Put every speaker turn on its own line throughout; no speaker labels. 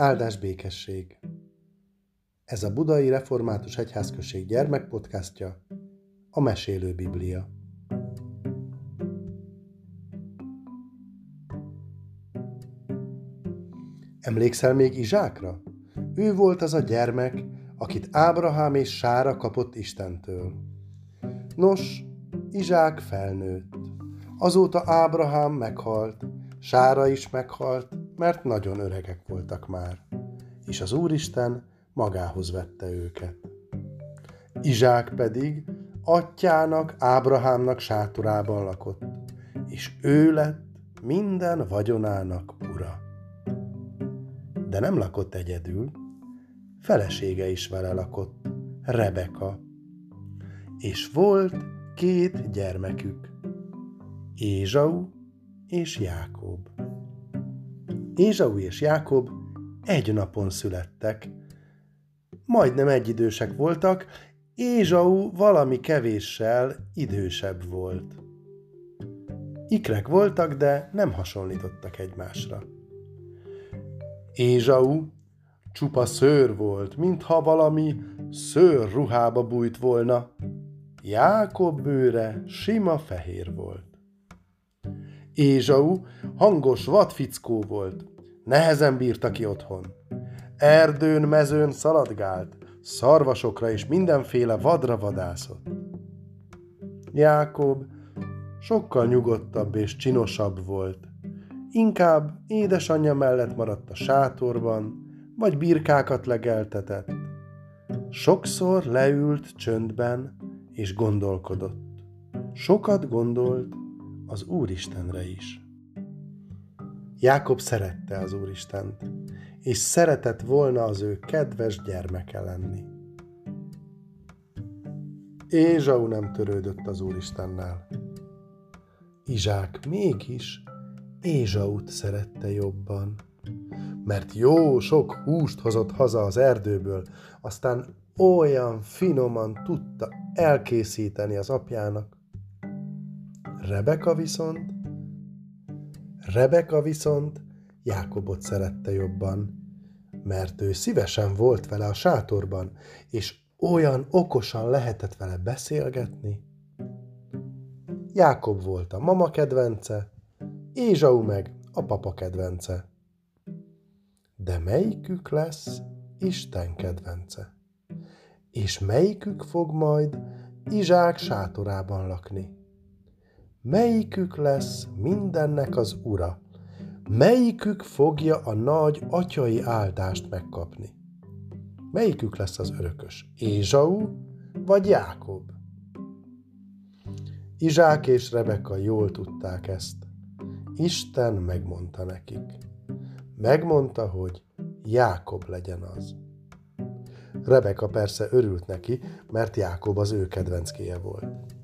Áldás békesség! Ez a Budai Református Egyházközség gyermekpodcastja, a Mesélő Biblia. Emlékszel még Izsákra? Ő volt az a gyermek, akit Ábrahám és Sára kapott Istentől. Nos, Izsák felnőtt. Azóta Ábrahám meghalt, Sára is meghalt, mert nagyon öregek voltak már, és az Úristen magához vette őket. Izsák pedig atyának, Ábrahámnak sátorában lakott, és ő lett minden vagyonának ura. De nem lakott egyedül, felesége is vele lakott, Rebeka. És volt két gyermekük, Ézsau és Jákob. Ézsau és Jákob egy napon születtek. Majdnem egyidősek voltak, Ézsau valami kevéssel idősebb volt. Ikrek voltak, de nem hasonlítottak egymásra. Ézsau csupa szőr volt, mintha valami szőr ruhába bújt volna. Jákob bőre sima fehér volt. Ézsau hangos vadfickó volt, nehezen bírta ki otthon. Erdőn, mezőn szaladgált, szarvasokra és mindenféle vadra vadászott. Jákob sokkal nyugodtabb és csinosabb volt. Inkább édesanyja mellett maradt a sátorban, vagy birkákat legeltetett. Sokszor leült csöndben és gondolkodott. Sokat gondolt az Úristenre is. Jákob szerette az Úristent, és szeretett volna az ő kedves gyermeke lenni. Ézsau nem törődött az Úristennel. Izsák mégis Ézsaut szerette jobban, mert jó sok húst hozott haza az erdőből, aztán olyan finoman tudta elkészíteni az apjának. Rebeka viszont Rebeka viszont Jákobot szerette jobban, mert ő szívesen volt vele a sátorban, és olyan okosan lehetett vele beszélgetni. Jákob volt a mama kedvence, Ézsau meg a papa kedvence. De melyikük lesz Isten kedvence? És melyikük fog majd Izsák sátorában lakni? Melyikük lesz mindennek az ura? Melyikük fogja a nagy atyai áldást megkapni? Melyikük lesz az örökös? Ézsau vagy Jákob? Izsák és Rebeka jól tudták ezt. Isten megmondta nekik. Megmondta, hogy Jákob legyen az. Rebeka persze örült neki, mert Jákob az ő kedvenckéje volt.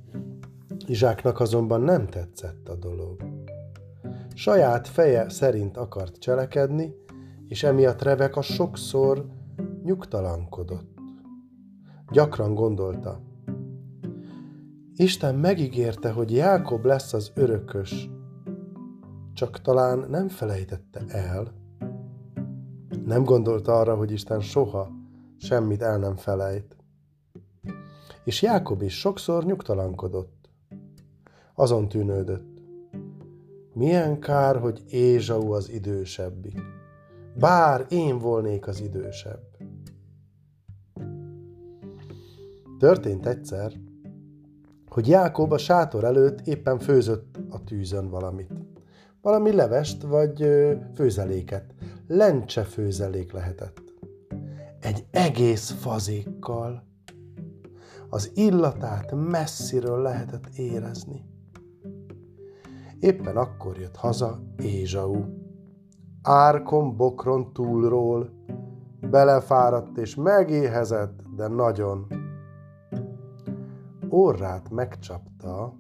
Izsáknak azonban nem tetszett a dolog. Saját feje szerint akart cselekedni, és emiatt Rebeka sokszor nyugtalankodott. Gyakran gondolta, Isten megígérte, hogy Jákob lesz az örökös, csak talán nem felejtette el. Nem gondolta arra, hogy Isten soha semmit el nem felejt. És Jákob is sokszor nyugtalankodott azon tűnődött. Milyen kár, hogy Ézsau az idősebbik. Bár én volnék az idősebb. Történt egyszer, hogy Jákob a sátor előtt éppen főzött a tűzön valamit. Valami levest vagy főzeléket. Lencse főzelék lehetett. Egy egész fazékkal. Az illatát messziről lehetett érezni. Éppen akkor jött haza Ézsau. Árkon bokron túlról, belefáradt és megéhezett, de nagyon. Orrát megcsapta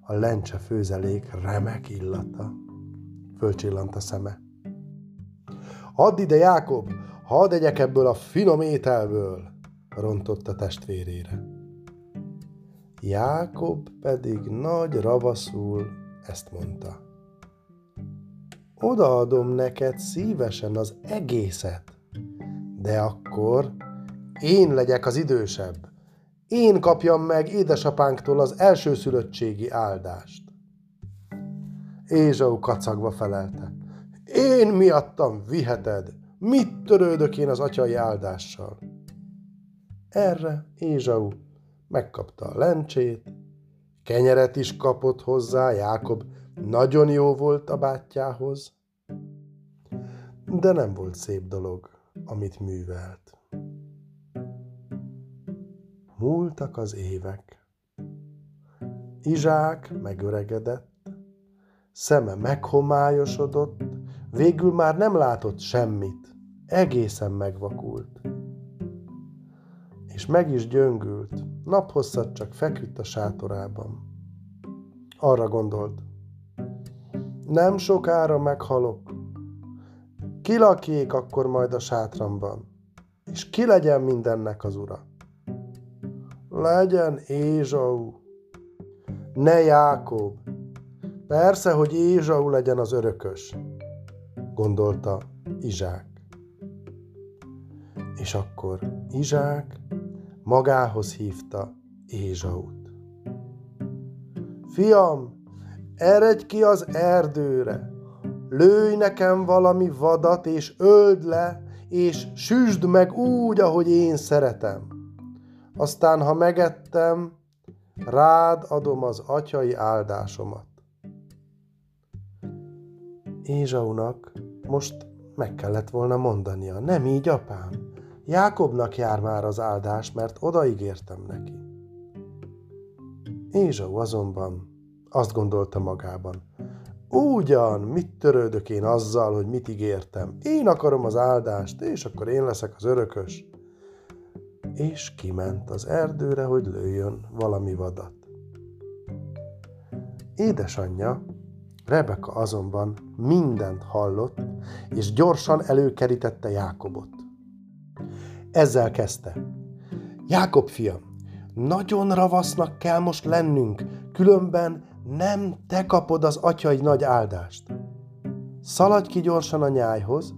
a lencse főzelék remek illata. Fölcsillant a szeme. Add ide, Jákob, hadd egyek ebből a finom ételből, rontott testvérére. Jákob pedig nagy ravaszul ezt mondta. Odaadom neked szívesen az egészet. De akkor én legyek az idősebb. Én kapjam meg édesapánktól az elsőszülöttségi áldást. Ézsau kacagva felelte. Én miattam viheted, mit törődök én az atyai áldással? Erre Ézsau megkapta a lencsét, kenyeret is kapott hozzá, Jákob nagyon jó volt a bátyjához, de nem volt szép dolog, amit művelt. Múltak az évek. Izsák megöregedett, szeme meghomályosodott, végül már nem látott semmit, egészen megvakult. És meg is gyöngült, naphosszat csak feküdt a sátorában. Arra gondolt, nem sokára meghalok, ki lakjék akkor majd a sátramban, és ki legyen mindennek az ura? Legyen Ézsau, ne Jákob. Persze, hogy Ézsau legyen az örökös, gondolta Izsák. És akkor Izsák magához hívta Ézsaut. Fiam, eredj ki az erdőre, lőj nekem valami vadat, és öld le, és süsd meg úgy, ahogy én szeretem. Aztán, ha megettem, rád adom az atyai áldásomat. Ézsaunak most meg kellett volna mondania, nem így, apám. Jákobnak jár már az áldás, mert odaígértem neki. Ézsau azonban azt gondolta magában, Ugyan, mit törődök én azzal, hogy mit ígértem? Én akarom az áldást, és akkor én leszek az örökös. És kiment az erdőre, hogy lőjön valami vadat. Édesanyja, Rebeka azonban mindent hallott, és gyorsan előkerítette Jákobot. Ezzel kezdte. Jákob fiam, nagyon ravasznak kell most lennünk, különben nem te kapod az atyai nagy áldást. Szaladj ki gyorsan a nyájhoz,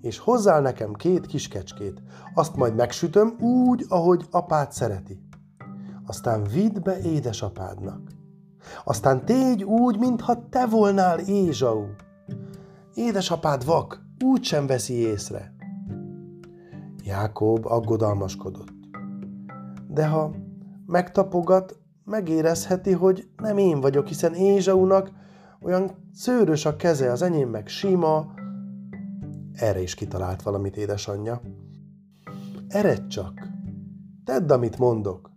és hozzál nekem két kiskecskét, azt majd megsütöm úgy, ahogy apád szereti. Aztán vidd be édesapádnak. Aztán tégy úgy, mintha te volnál Ézsau. Édesapád vak, úgy sem veszi észre. Jákob aggodalmaskodott. De ha megtapogat, megérezheti, hogy nem én vagyok, hiszen Ézsaunak olyan szőrös a keze, az enyém meg sima. Erre is kitalált valamit édesanyja. Eredj csak! Tedd, amit mondok!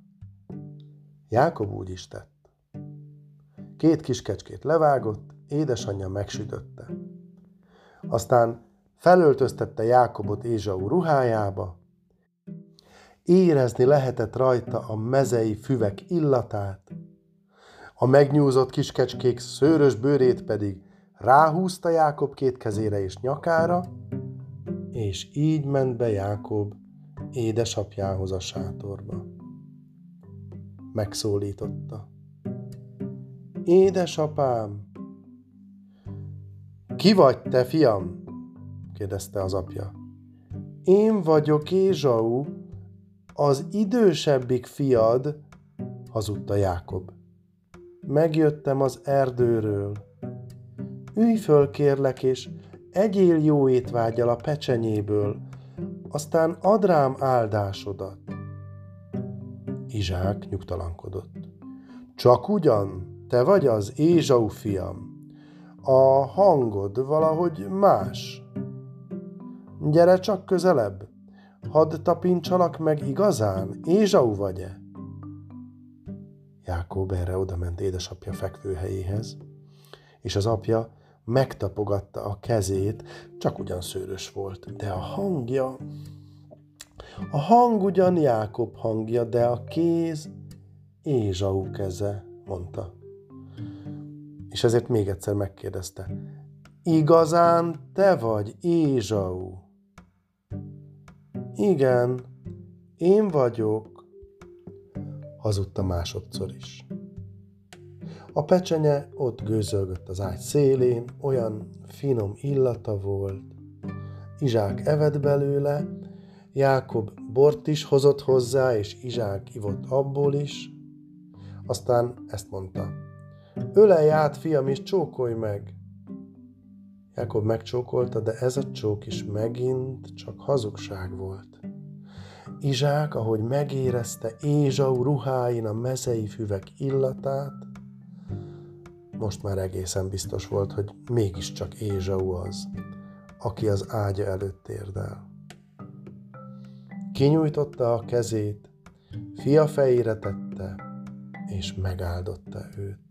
Jákob úgy is tett. Két kiskecskét levágott, édesanyja megsütötte. Aztán felöltöztette Jákobot Ézsau ruhájába, Érezni lehetett rajta a mezei füvek illatát, a megnyúzott kiskecskék szőrös bőrét pedig ráhúzta Jákob két kezére és nyakára, és így ment be Jákob édesapjához a sátorba. Megszólította. Édesapám! Ki vagy te, fiam? Kérdezte az apja. Én vagyok Ézsau, az idősebbik fiad, hazudta Jákob. Megjöttem az erdőről. Ülj föl, kérlek, és egyél jó étvágyal a pecsenyéből, aztán add rám áldásodat. Izsák nyugtalankodott. Csak ugyan, te vagy az Ézsau fiam. A hangod valahogy más. Gyere csak közelebb, Hadd tapincsalak meg igazán, Ézsau vagy-e? Jákob erre odament édesapja fekvőhelyéhez, és az apja megtapogatta a kezét, csak ugyan szőrös volt, de a hangja... A hang ugyan Jákob hangja, de a kéz Ézsau keze, mondta. És ezért még egyszer megkérdezte. Igazán te vagy Ézsau? Igen, én vagyok, hazudta másodszor is. A pecsenye ott gőzölgött az ágy szélén, olyan finom illata volt. Izsák evett belőle, Jákob bort is hozott hozzá, és Izsák ivott abból is. Aztán ezt mondta, ölelj át, fiam, és csókolj meg. Jákob megcsókolta, de ez a csók is megint csak hazugság volt. Izsák, ahogy megérezte Ézsau ruháin a mezei füvek illatát, most már egészen biztos volt, hogy mégiscsak Ézsau az, aki az ágya előtt térdel. Kinyújtotta a kezét, fia fejére tette, és megáldotta őt.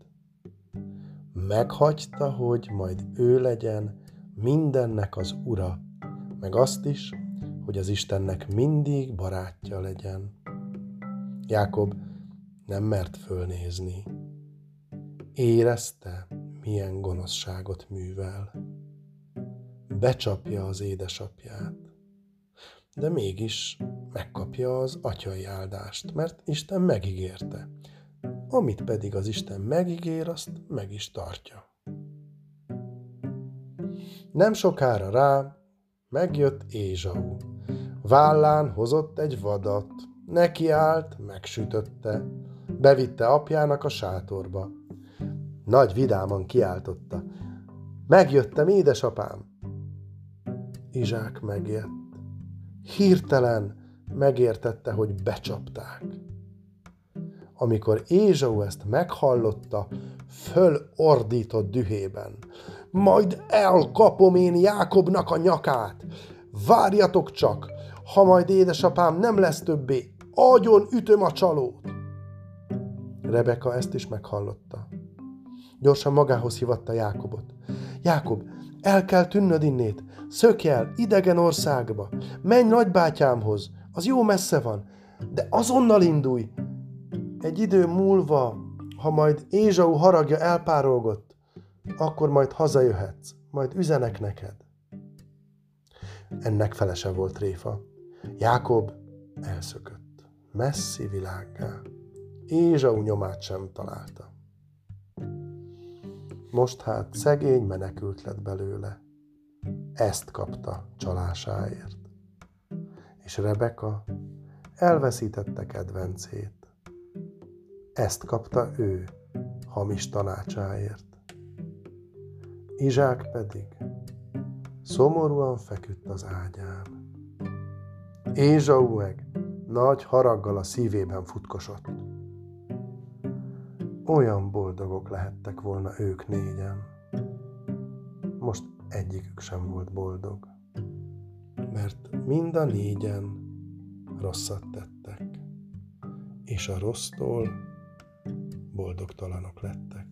Meghagyta, hogy majd ő legyen mindennek az ura, meg azt is, hogy az Istennek mindig barátja legyen. Jákob nem mert fölnézni. Érezte, milyen gonoszságot művel. Becsapja az édesapját, de mégis megkapja az atyai áldást, mert Isten megígérte. Amit pedig az Isten megígér, azt meg is tartja. Nem sokára rá megjött Ézsau. Vállán hozott egy vadat, neki állt, megsütötte, bevitte apjának a sátorba. Nagy vidáman kiáltotta. Megjöttem, édesapám! Izsák megjött. Hirtelen megértette, hogy becsapták. Amikor Ézsau ezt meghallotta, fölordított dühében. Majd elkapom én Jákobnak a nyakát! Várjatok csak, ha majd édesapám nem lesz többé, agyon ütöm a csalót! Rebeka ezt is meghallotta. Gyorsan magához hívatta Jákobot. Jákob, el kell tűnnöd innét, szökj el idegen országba, menj nagybátyámhoz, az jó messze van, de azonnal indulj. Egy idő múlva, ha majd Ézsau haragja elpárolgott, akkor majd hazajöhetsz, majd üzenek neked. Ennek felese volt Réfa. Jákob elszökött, messzi világgá. Ézsau nyomát sem találta. Most hát szegény menekült lett belőle. Ezt kapta csalásáért. És Rebeka elveszítette kedvencét. Ezt kapta ő hamis tanácsáért. Izsák pedig szomorúan feküdt az ágyán. Ézsau meg nagy haraggal a szívében futkosott. Olyan boldogok lehettek volna ők négyen. Most egyikük sem volt boldog, mert mind a négyen rosszat tettek, és a rossztól boldogtalanok lettek.